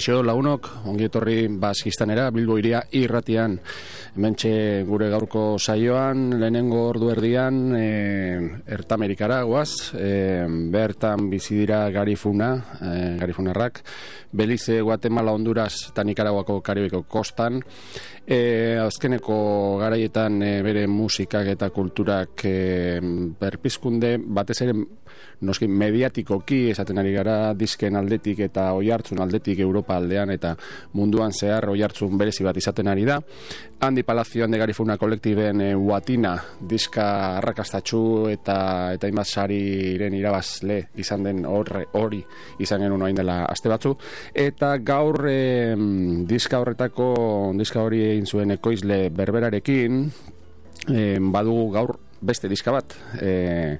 Kaixo lagunok, ongi etorri bazkistanera, Bilbo iria irratian, mentxe gure gaurko saioan, lehenengo ordu erdian, e, Ertamerikara, guaz, e, bertan bizi dira garifuna, e, garifunarrak, Belize, Guatemala, Honduras eta Nikaraguako Karibiko kostan, e, azkeneko garaietan e, bere musikak eta kulturak e, berpizkunde, batez ere noski mediatikoki esaten ari gara disken aldetik eta oihartzun aldetik Europa aldean eta munduan zehar oihartzun berezi bat izaten ari da. Handi Palazioan de Garifuna kolektiben e, Uatina diska arrakastatxu eta eta inbat irabazle izan den horre hori izan genuen orain dela aste batzu eta gaur e, diska horretako diska hori egin zuen ekoizle berberarekin e, badugu gaur beste diska bat e,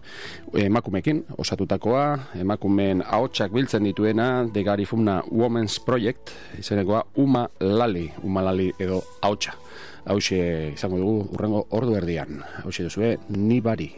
emakumekin osatutakoa emakumeen ahotsak biltzen dituena de Garifuna Women's Project izenekoa Uma Lali Uma Lali edo ahotsa. Hauxe izango dugu urrengo ordu erdian. Hauxe duzue ni bari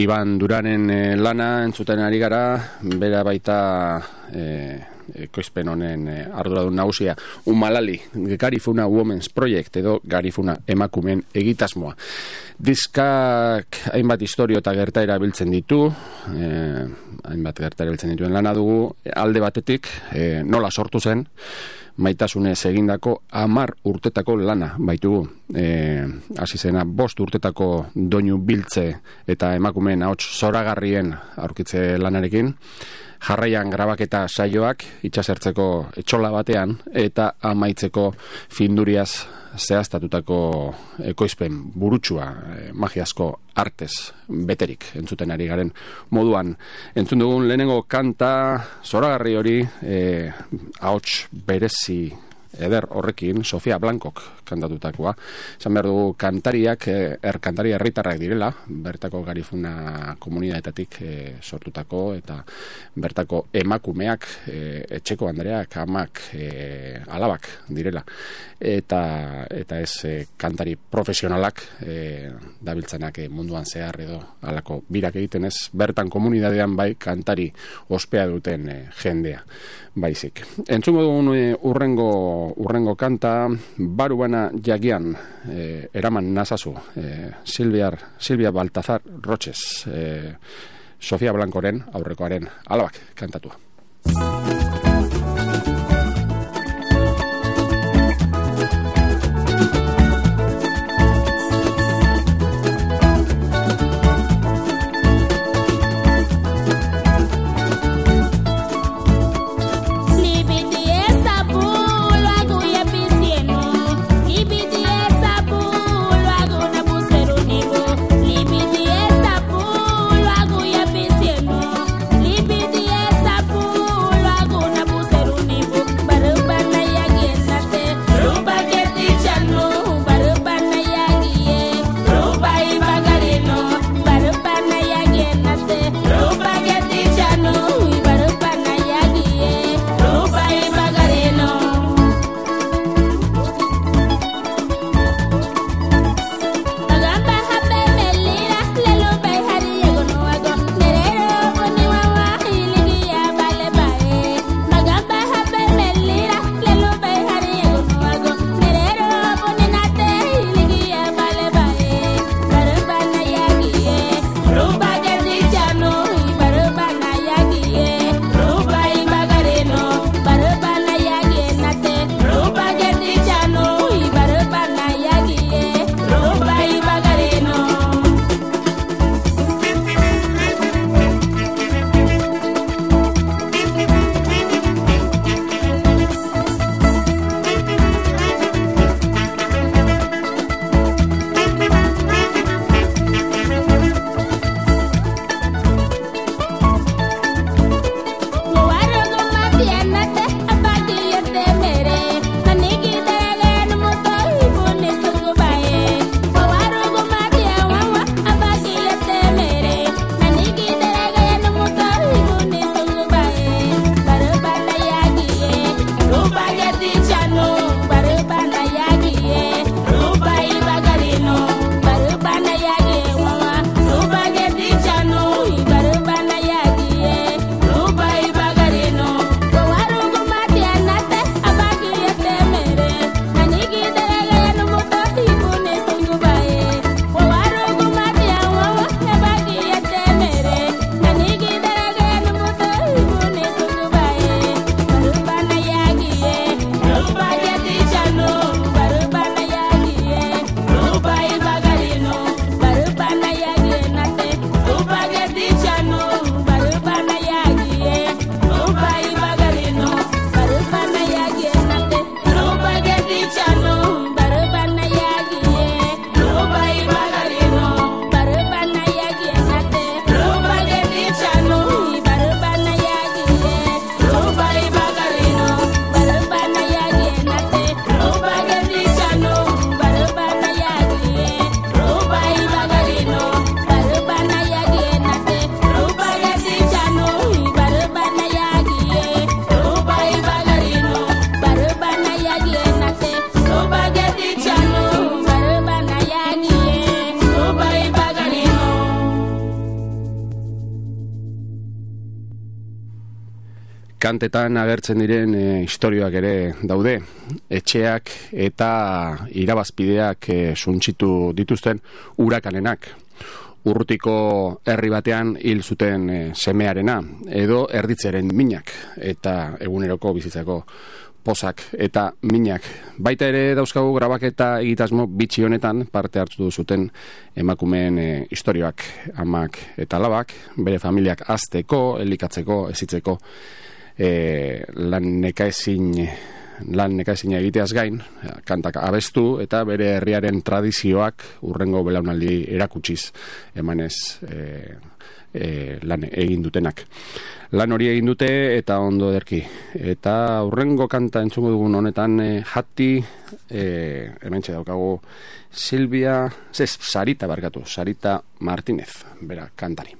Iban Duranen e, lana entzuten ari gara, bera baita e, ekoizpen honen e, arduradun nagusia. Umalali, Garifuna Women's Project edo Garifuna emakumen egitasmoa. Diskak hainbat historio eta gerta erabiltzen ditu, e, hainbat gerta erabiltzen dituen lana dugu, alde batetik e, nola sortu zen, maitasunez egindako amar urtetako lana baitugu. E, zena, bost urtetako doinu biltze eta emakumeen ahots zoragarrien aurkitze lanarekin. Jarraian grabaketa saioak itxasertzeko etxola batean eta amaitzeko finduriaz zehaztatutako ekoizpen burutsua eh, magiazko artez beterik entzuten ari garen moduan. Entzun dugun lehenengo kanta zoragarri hori eh, ahots berezi eder horrekin Sofia Blankok kantatutakoa. Esan behar dugu kantariak, eh, er kantari herritarrak direla, bertako garifuna komunitatetik eh, sortutako eta bertako emakumeak, eh, etxeko andreak, amak, eh, alabak direla. Eta, eta ez eh, kantari profesionalak eh, dabiltzenak eh, munduan zehar edo alako birak egiten ez, bertan komunitatean bai kantari ospea duten eh, jendea baizik. Entzungo dugun e, urrengo, urrengo kanta, baruana jagian, e, eraman nazazu, e, Silvia, Silvia Baltazar Roches, e, Sofia Blancoren, aurrekoaren, alabak kantatua. Kantetan agertzen diren e, historioak ere daude. Etxeak eta irabazpideak e, suntxitu dituzten urakanenak. Urrutiko herri batean hil zuten e, semearena edo erditzeren minak eta eguneroko bizitzako posak eta minak. Baita ere dauzkagu grabaketa egitasmo bitxi honetan parte hartu zuten emakumeen e, historioak amak eta labak, bere familiak azteko, elikatzeko, ezitzeko e, lan nekaezin lan nekaezina egiteaz gain, kantak abestu eta bere herriaren tradizioak urrengo belaunaldi erakutsiz emanez e, e, lan egin dutenak lan hori egin dute eta ondo derki. Eta urrengo kanta entzungo dugun honetan e, jati, e, hemen daukagu Silvia, zez, Sarita barkatu, Sarita Martinez, bera, kantari.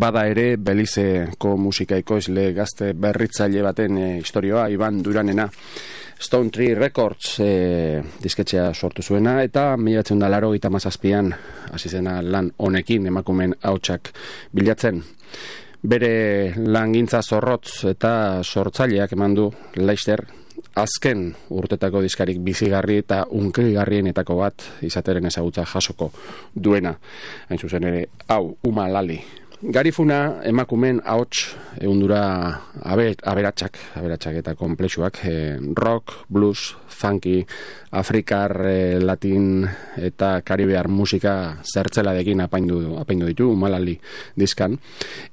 Bada ere Belizeko musika ikoizle gazte berritzaile baten e, historioa Iban Duranena Stone Tree Records e, disketxea sortu zuena eta milatzen da laro gita mazazpian azizena lan honekin emakumen hautsak bilatzen. Bere langintza zorrotz eta sortzaileak eman du Leister azken urtetako diskarik bizigarri eta unkrigarrienetako bat izateren ezagutza jasoko duena. Hain zuzen ere, hau, Uma Lali Garifuna emakumen ahots ehundura aberatsak, aberatsak eta komplexuak, e, rock, blues, funky, afrikar, e, latin eta karibear musika zertzeladekin apaindu apaindu ditu Malali diskan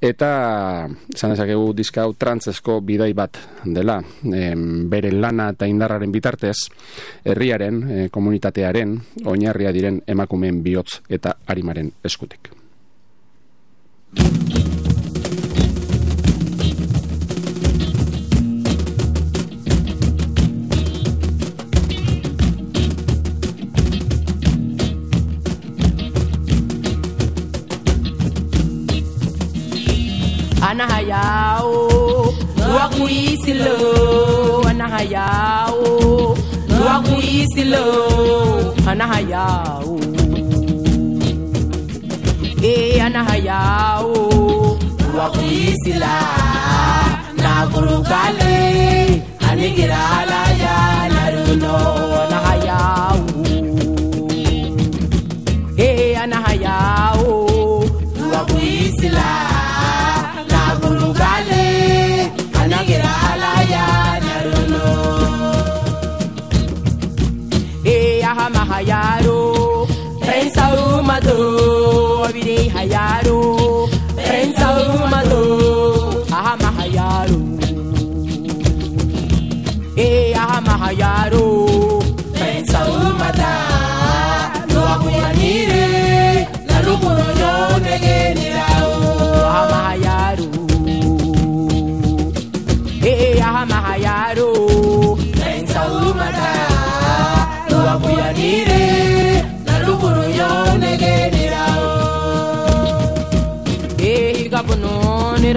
eta izan dezakegu diska hau trantzesko bidai bat dela. E, bere lana eta indarraren bitartez herriaren, e, komunitatearen oinarria diren emakumeen bihotz eta arimaren eskutik. Anahayao wakuisilo anahayao wakuisilo anahayao Ye na o, wa kuisila na kurukale anigirala ya naruno. na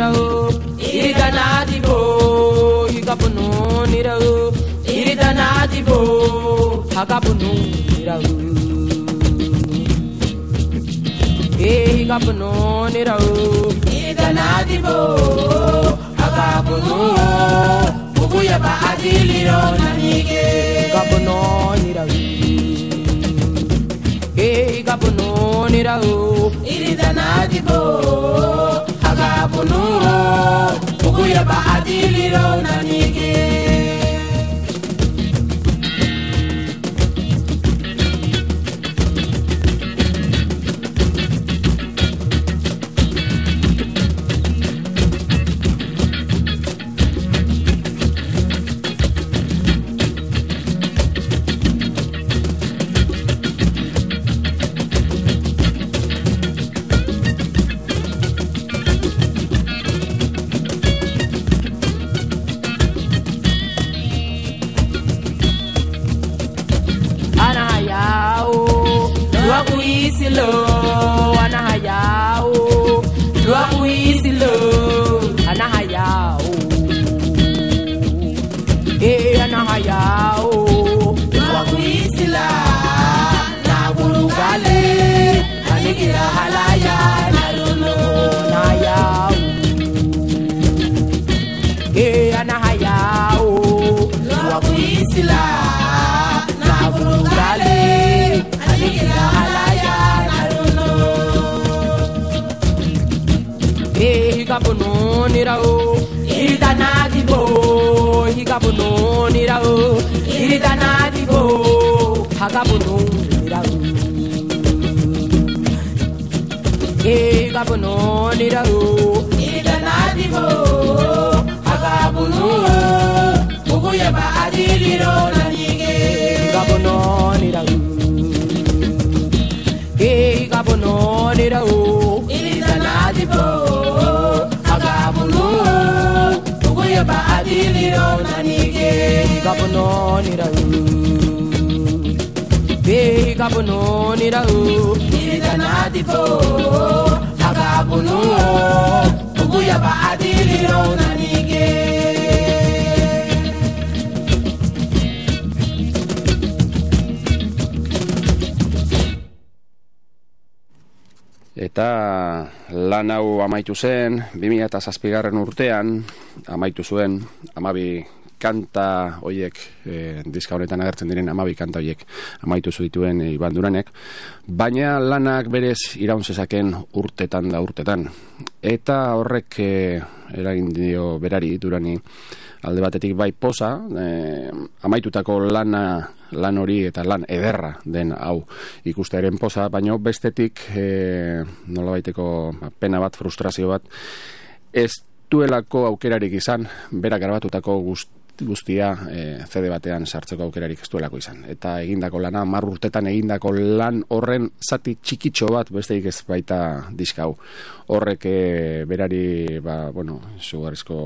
nira o irika na dibo ikapunu nira o irita na dibo hakapunu nira o eh ikapunu nira o irita na dibo hakapunu ubuya ba adiliro na nige ikapunu nira o eh ikapunu nira o irita na dibo ya bunuru buku ya na ronanike Gabonon, Nidaro. E Gabonon, Nidaro. Idanadimo, Agabuno, Uguyaba Adiliro, Nanige. Gabonon, Nidaro. E Gabonon, Nidaro. Idanadimo, Agabuno, Uguyaba Adiliro, Nanige. Gabonon, hikapunonirao e hikapunonirao iritanadibo igabunu ukuyaba adiliro nanike Eta lan hau amaitu zen, 2007garren urtean, amaitu zuen, amabi kanta hoiek, e, diska honetan agertzen diren amabi kanta hoiek amaitu zituen e, Iban Duranek, baina lanak berez iraun zezaken urtetan da urtetan. Eta horrek e, eragin dio berari Durani, alde batetik bai posa, e, amaitutako lana lan hori eta lan ederra den hau ikustearen posa, baina bestetik e, nola baiteko ba, pena bat, frustrazio bat, ez duelako aukerarik izan, berak grabatutako guzti guztia e, CD batean sartzeko aukerarik ez duelako izan. Eta egindako lana, mar urtetan egindako lan horren zati txikitxo bat besteik ez baita diskau. Horrek e, berari, ba, bueno, zugarrizko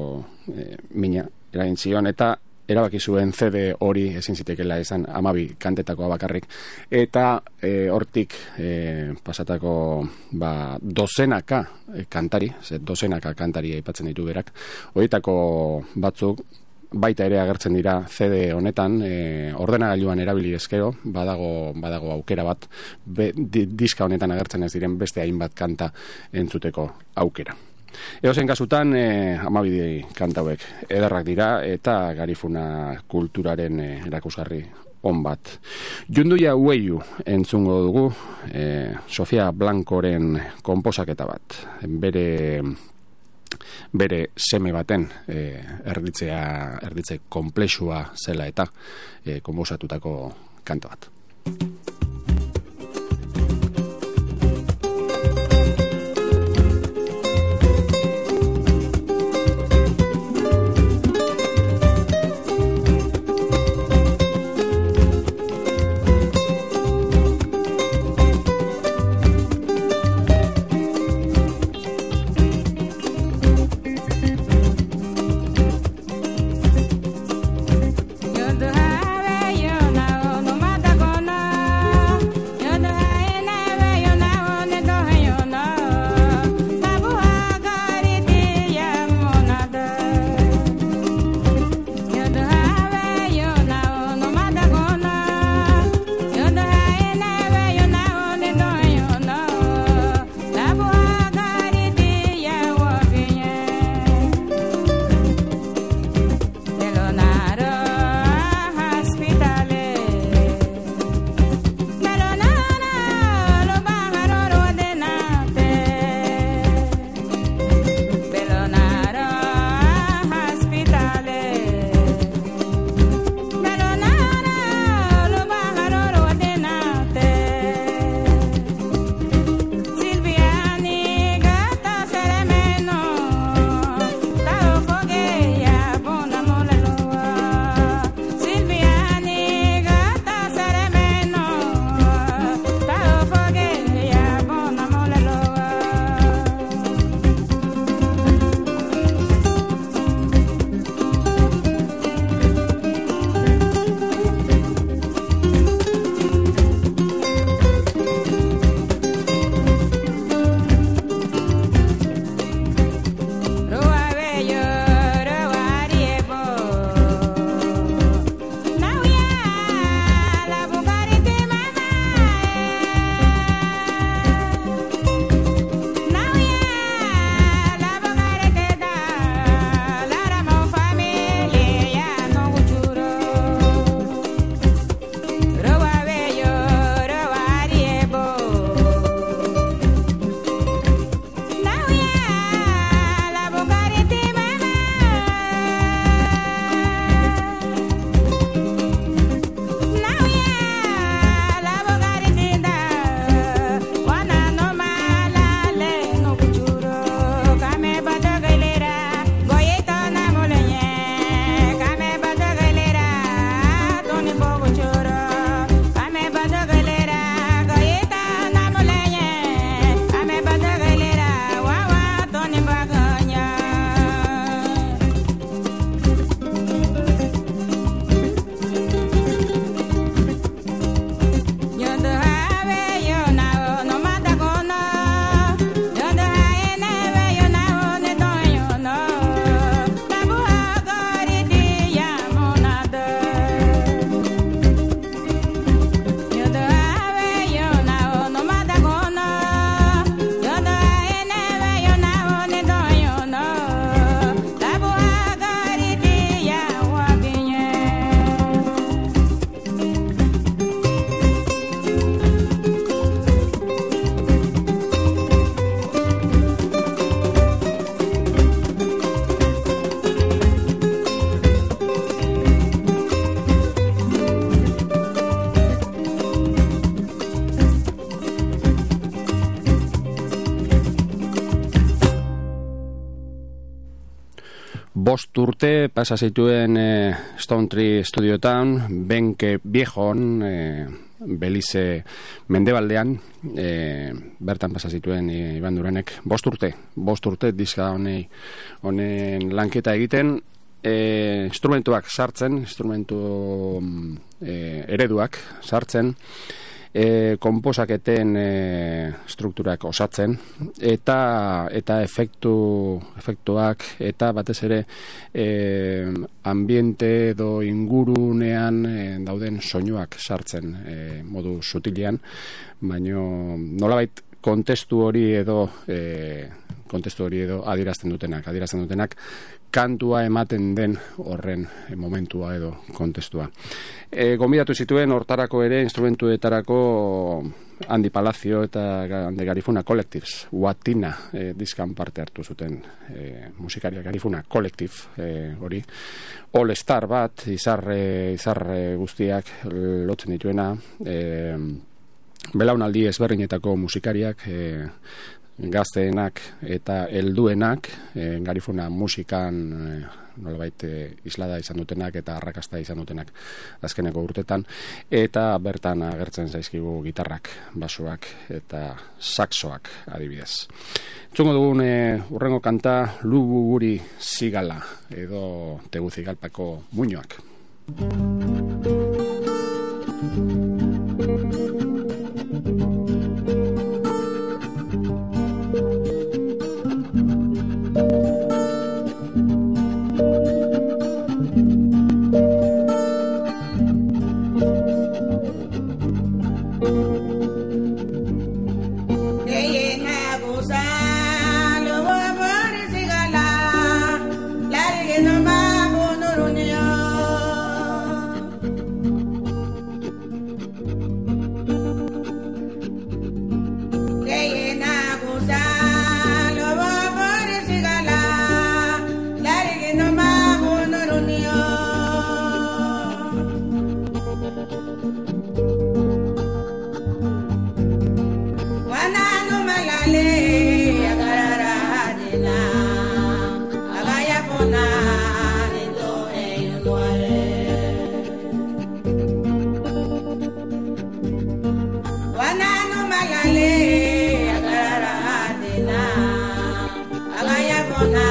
e, mina eragin zion, eta erabaki zuen CD hori ezin zitekela izan amabi kantetakoa bakarrik eta e, hortik e, pasatako ba, dozenaka e, kantari, ze dozenaka kantari aipatzen ditu berak, horietako batzuk baita ere agertzen dira CD honetan, e, ordenagailuan erabili ezkero, badago, badago aukera bat, be, diska honetan agertzen ez diren beste hainbat kanta entzuteko aukera. Eozen kasutan, e, amabide kantauek ederrak dira eta garifuna kulturaren e, erakusgarri on bat. Junduia ueiu entzungo dugu e, Sofia Blancoren komposaketa bat. Bere bere seme baten e, erditzea erditze komplexua zela eta e, komposatutako kanta bat. Pasa zituen e, Stone Tree Studioetan, Benke Viejon, e, Belize Mendebaldean, e, bertan pasa zituen e, Iban Duranek, bost urte, bost urte diska honei, honen lanketa egiten, e, instrumentuak sartzen, instrumentu e, ereduak sartzen, e, komposaketen e, strukturak osatzen. Eta eta efektu efektuak eta batez ere e, ambiente edo ingurunean e, dauden soinuak sartzen e, modu sutilean baino nolabait kontestu hori edo e, kontestu hori edo adirazten dutenak adirazten dutenak kantua ematen den horren momentua edo kontestua. E, gombidatu zituen hortarako ere instrumentuetarako Andi Palacio eta Ande Garifuna Collectives, Watina e, diskan parte hartu zuten e, musikaria Garifuna Collective e, hori. All Star bat, izarre, izarre guztiak lotzen dituena, e, belaunaldi ezberdinetako musikariak, e, gazteenak eta helduenak e, garifuna musikan e, nolabait e, islada izan dutenak eta arrakasta izan dutenak azkeneko urtetan eta bertan agertzen zaizkigu gitarrak, basoak eta saxoak adibidez. Txungo dugun e, urrengo kanta lugu guri zigala edo teguzigalpako Perdona.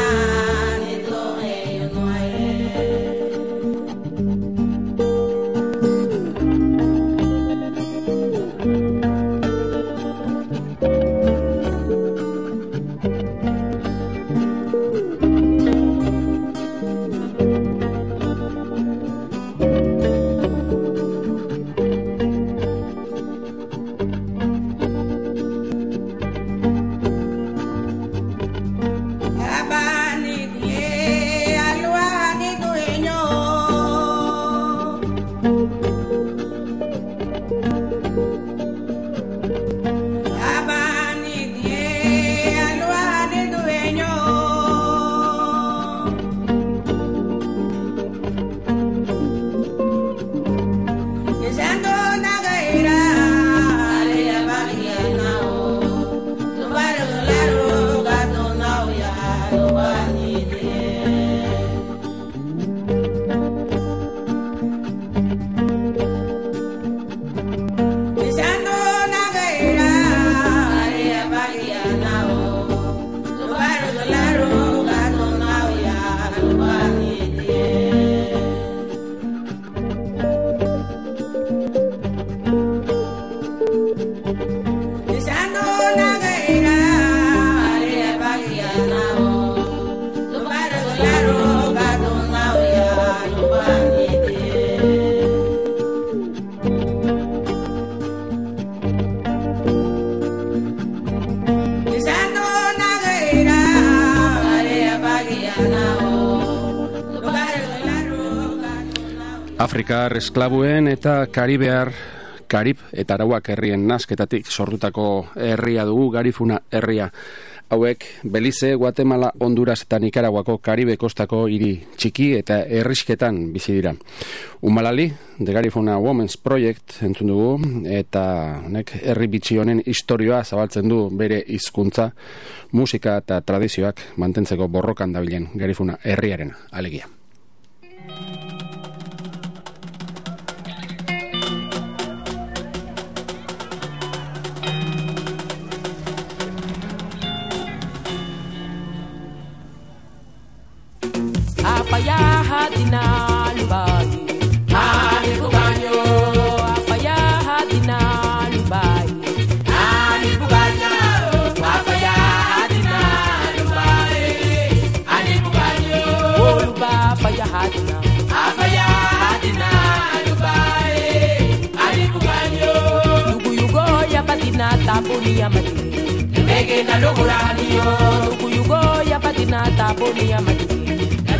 Afrikar esklabuen eta Karibear Karib eta Arauak herrien nasketatik sortutako herria dugu, garifuna herria. Hauek, Belize, Guatemala, Honduras eta Nikaraguako Karibe kostako hiri txiki eta errisketan bizi dira. Umalali, The Garifuna Women's Project entzun dugu, eta honek herri bitxi honen historioa zabaltzen du bere hizkuntza, musika eta tradizioak mantentzeko borrokan dabilen Garifuna herriaren alegia. afaya hadina lubai. Ani buganyo. Hadina lubai. Ani hadina lubai. Ani hadina. Hadina lubai. Ani lugu yugo ya badina tabuni Lugu ya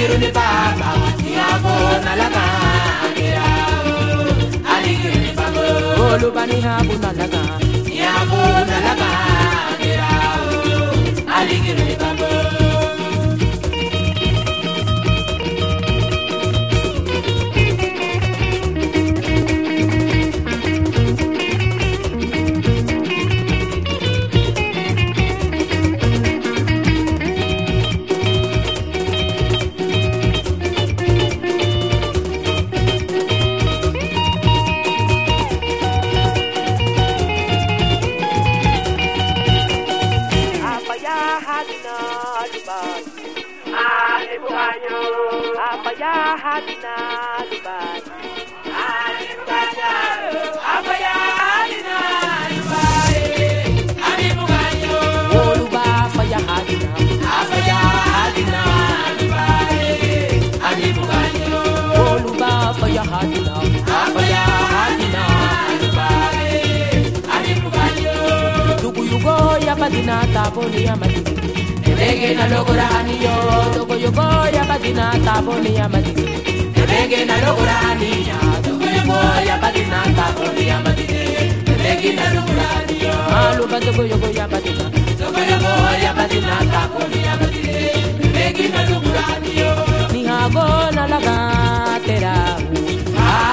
aligiro ni baba ìyàbọ̀ nàlágà àgẹ̀rà aligiro ni baba olùbá ní àbò nàlágà ìyàbọ̀ nàlágà àgẹ̀rà aligiro ni. patina taponi amatizi ebege na logora aniyo tokoyoko ya patina taponi amatizi ebenge na logora aniya tokoyoko ya patina taponi amatizi ebenge na lokora aniyo malumba tokoyoko ya patina. Tokoyoko ya patina taponi amatizi ebenge na logora aniyo nihago na lagatera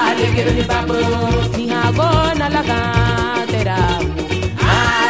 alegero ni babo nihago na lagatera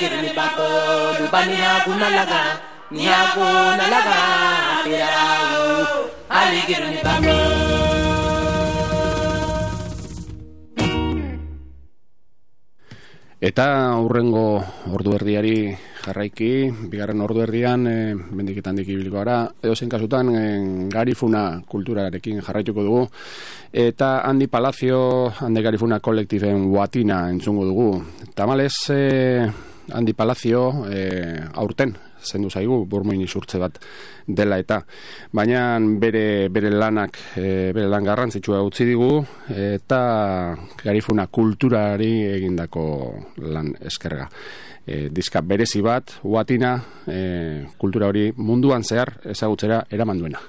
na laga Yago na laga Aligiri babo Olo bani hago na laga Yago na laga pirau aligir ni Eta aurrengo ordu erdiari jarraiki, bigarren ordu erdian, e, mendiketan dikibiliko gara, edo kasutan, e, garifuna kulturarekin jarraituko dugu. Eta handi palazio, handi garifuna kolektifen guatina entzungo dugu. Tamales, e, handi palazio, e, aurten, zendu zaigu, burmuin isurtze bat dela eta. Baina bere, bere lanak, e, bere lan garrantzitsua utzi digu, eta garifuna kulturari egindako lan eskerga. E, diska berezi bat, uatina, e, kultura hori munduan zehar ezagutzera eraman duena.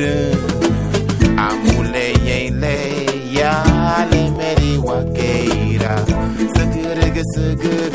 mire Amule yeile ya limeri wakeira Sigirigi sigirigi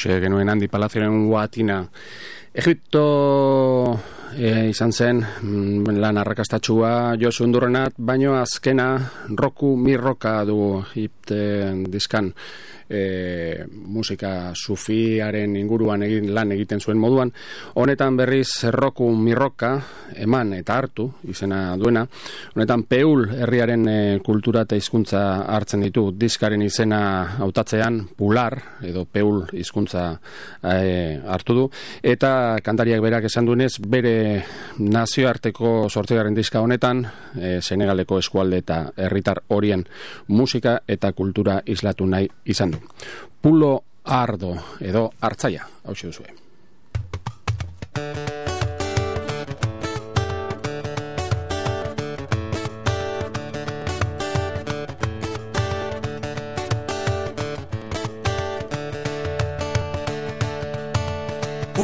Hauxe, genuen handi palazioen guatina. Egipto e, izan zen mm, lan arrakastatxua Josu Undurrenat, baino azkena roku mirroka du hip diskan e, musika sufiaren inguruan egin lan egiten zuen moduan. Honetan berriz roku mirroka eman eta hartu izena duena. Honetan peul herriaren e, kultura eta hizkuntza hartzen ditu diskaren izena hautatzean pular edo peul hizkuntza e, hartu du eta kantariak berak esan duenez bere nazioarteko sortzegarren diska honetan e, Senegaleko eskualde eta herritar horien musika eta kultura islatu nahi izan du. Pulo ardo edo hartzaia, hau duzue.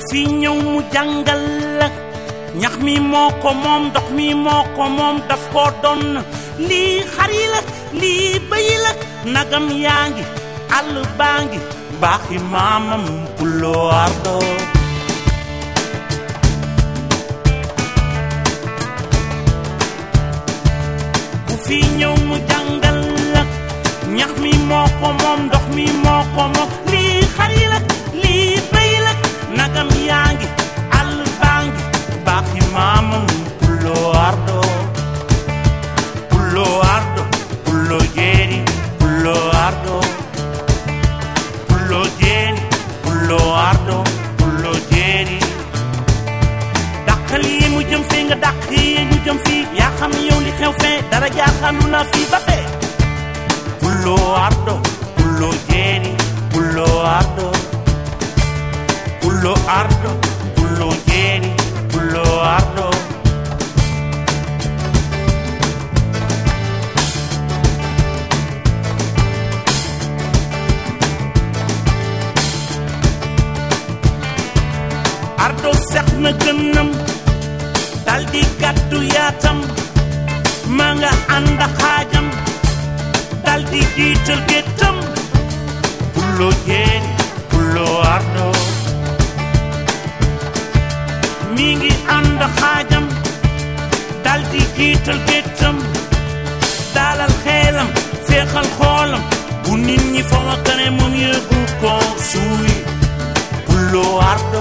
Fiñou mu jangal ñax mi moko mom dox mi moko mom daf ko don li xari la li bay la nagam yaangi àll baa ngi baaxi maamam puloo ardo. Ku fi ñëw mu jàngal la ñax mi moo ko moom ndox mi moo ko moom lii xar yi la lii bëy la nagam yaa ngi àll baa ngi baaxi maamam puloo ardo. Puloo ardo puloo jeeri puloo ardo lo ardo lo jeri dak li mu jëm fi nga dak yi ñu jëm fi ya xam yow li xew fe dara ja xalu la fi ba fe. Lo ardo lo jeri lo ardo. Lo ardo lo jeri lo ardo. Sex na gënam dal di gàddu yaatam ma nga ànd xaajam dal di jiital géttam puloo jeeri puloo ardo. Mi ngi ànd xaajam dal di jiital géttam dalal xeelam féexal xoolam bu nit ñi fa ma kane moom yëgu ko suuy. Puloo ardo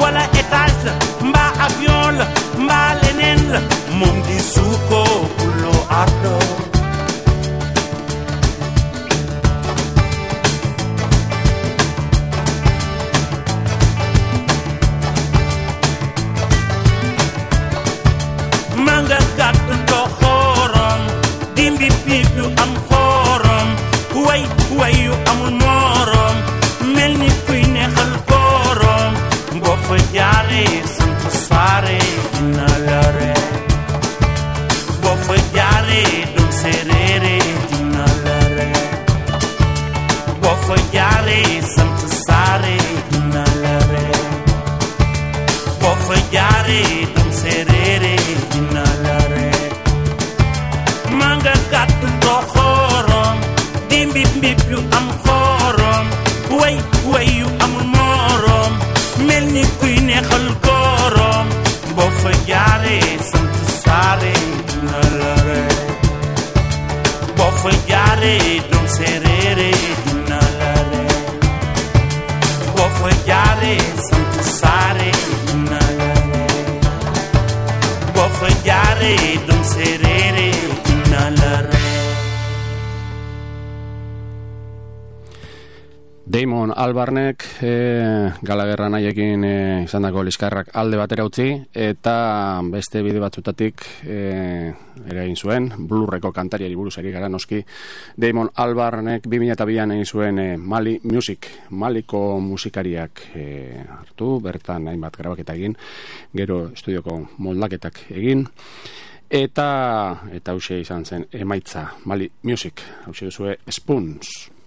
wala étage la mbaa avion la mbaa leneen la moom di suuko puloo ardo Laredo. Damon Albarnek e, galagerra nahiekin e, izan dako liskarrak alde batera utzi eta beste bide batzutatik e, egin zuen blurreko kantariari buruz eri gara noski. Damon Albarnek 2002an egin zuen e, Mali Music Maliko musikariak e, hartu bertan hainbat grabaketa egin gero estudioko moldaketak egin. Eta eta hause izan zen emaitza Mali Music. Hause duzue Spoons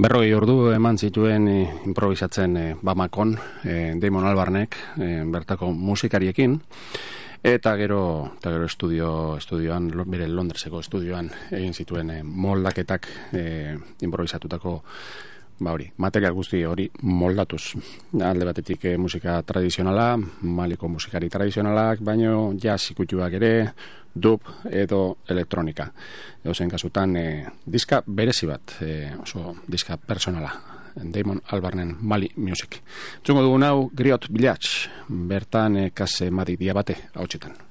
Berroi ordu eman zituen e, improvisatzen e, Bamakon, e, Damon Albarnek, e, bertako musikariekin, eta gero, eta gero estudio, estudioan, bere Londreseko estudioan egin zituen e, moldaketak e, improvisatutako ba hori, material guzti hori moldatuz. Alde batetik eh, musika tradizionala, maliko musikari tradizionalak, baino jazz ikutuak ere, dub edo elektronika. Edozen kasutan, eh, diska berezi bat, eh, oso diska personala. Damon Albarnen Mali Music. Txungo dugun hau, Griot Village, bertan eh, kase madi diabate hau txetan.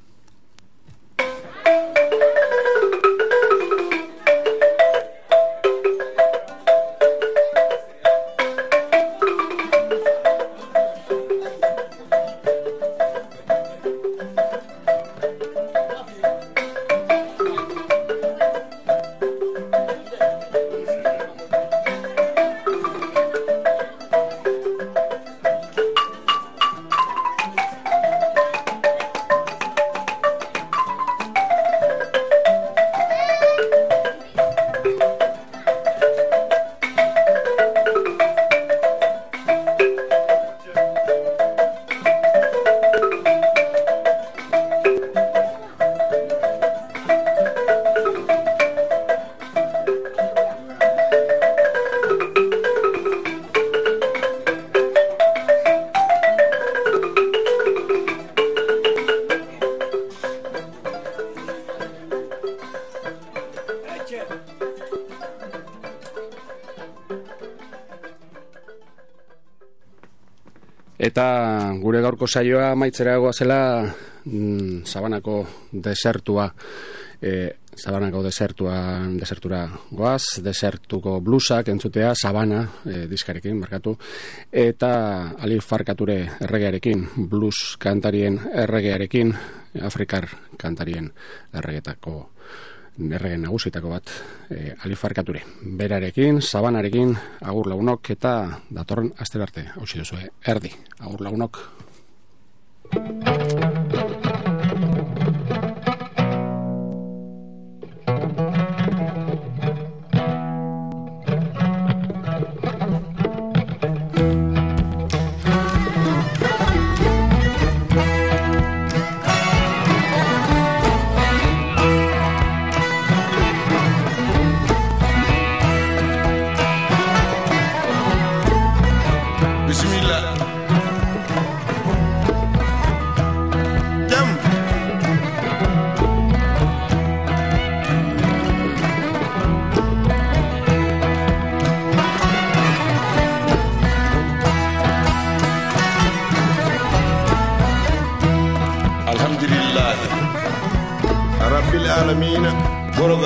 Eta gure gaurko saioa maitzera goazela mm, Sabanako desertua e, Sabanako desertua desertura goaz, desertuko blusak entzutea Sabana e, diskarekin markatu. Eta Ali Farkature erregearekin blues kantarien erregearekin Afrikar kantarien erregetako errege nagusitako bat e, alifarkature. Berarekin, sabanarekin, agur lagunok eta datorren aster arte, hau duzue, erdi, agur lagunok.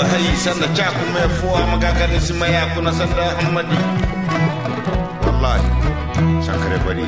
Goroga hayi sanda chaku me fo amagaga ni simaya kuna sanda hamadi. Wallahi. Sankare bari.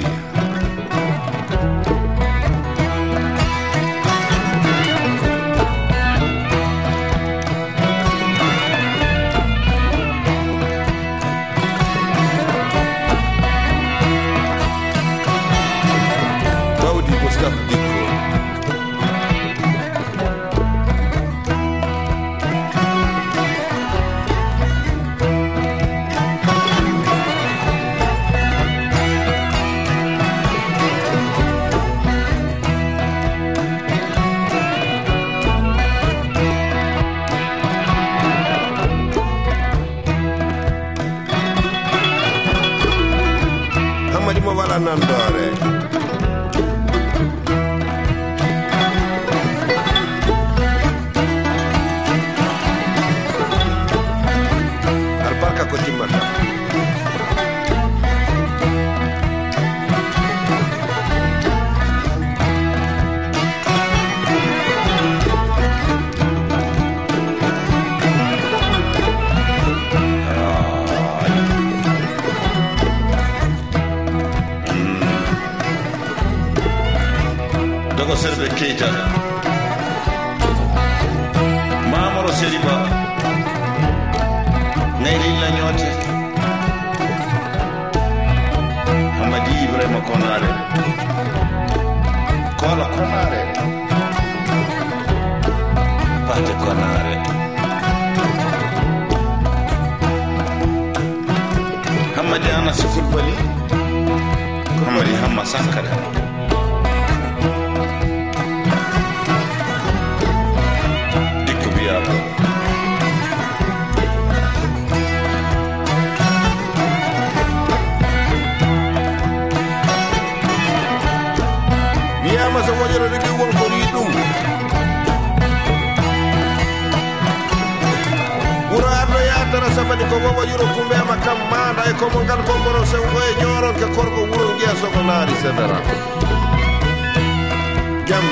Sabani ko wowo yuro kumbema kam maɗa e komo ngal bomboro sen oye ñoron ke korko wuro giya soko naari sedara jam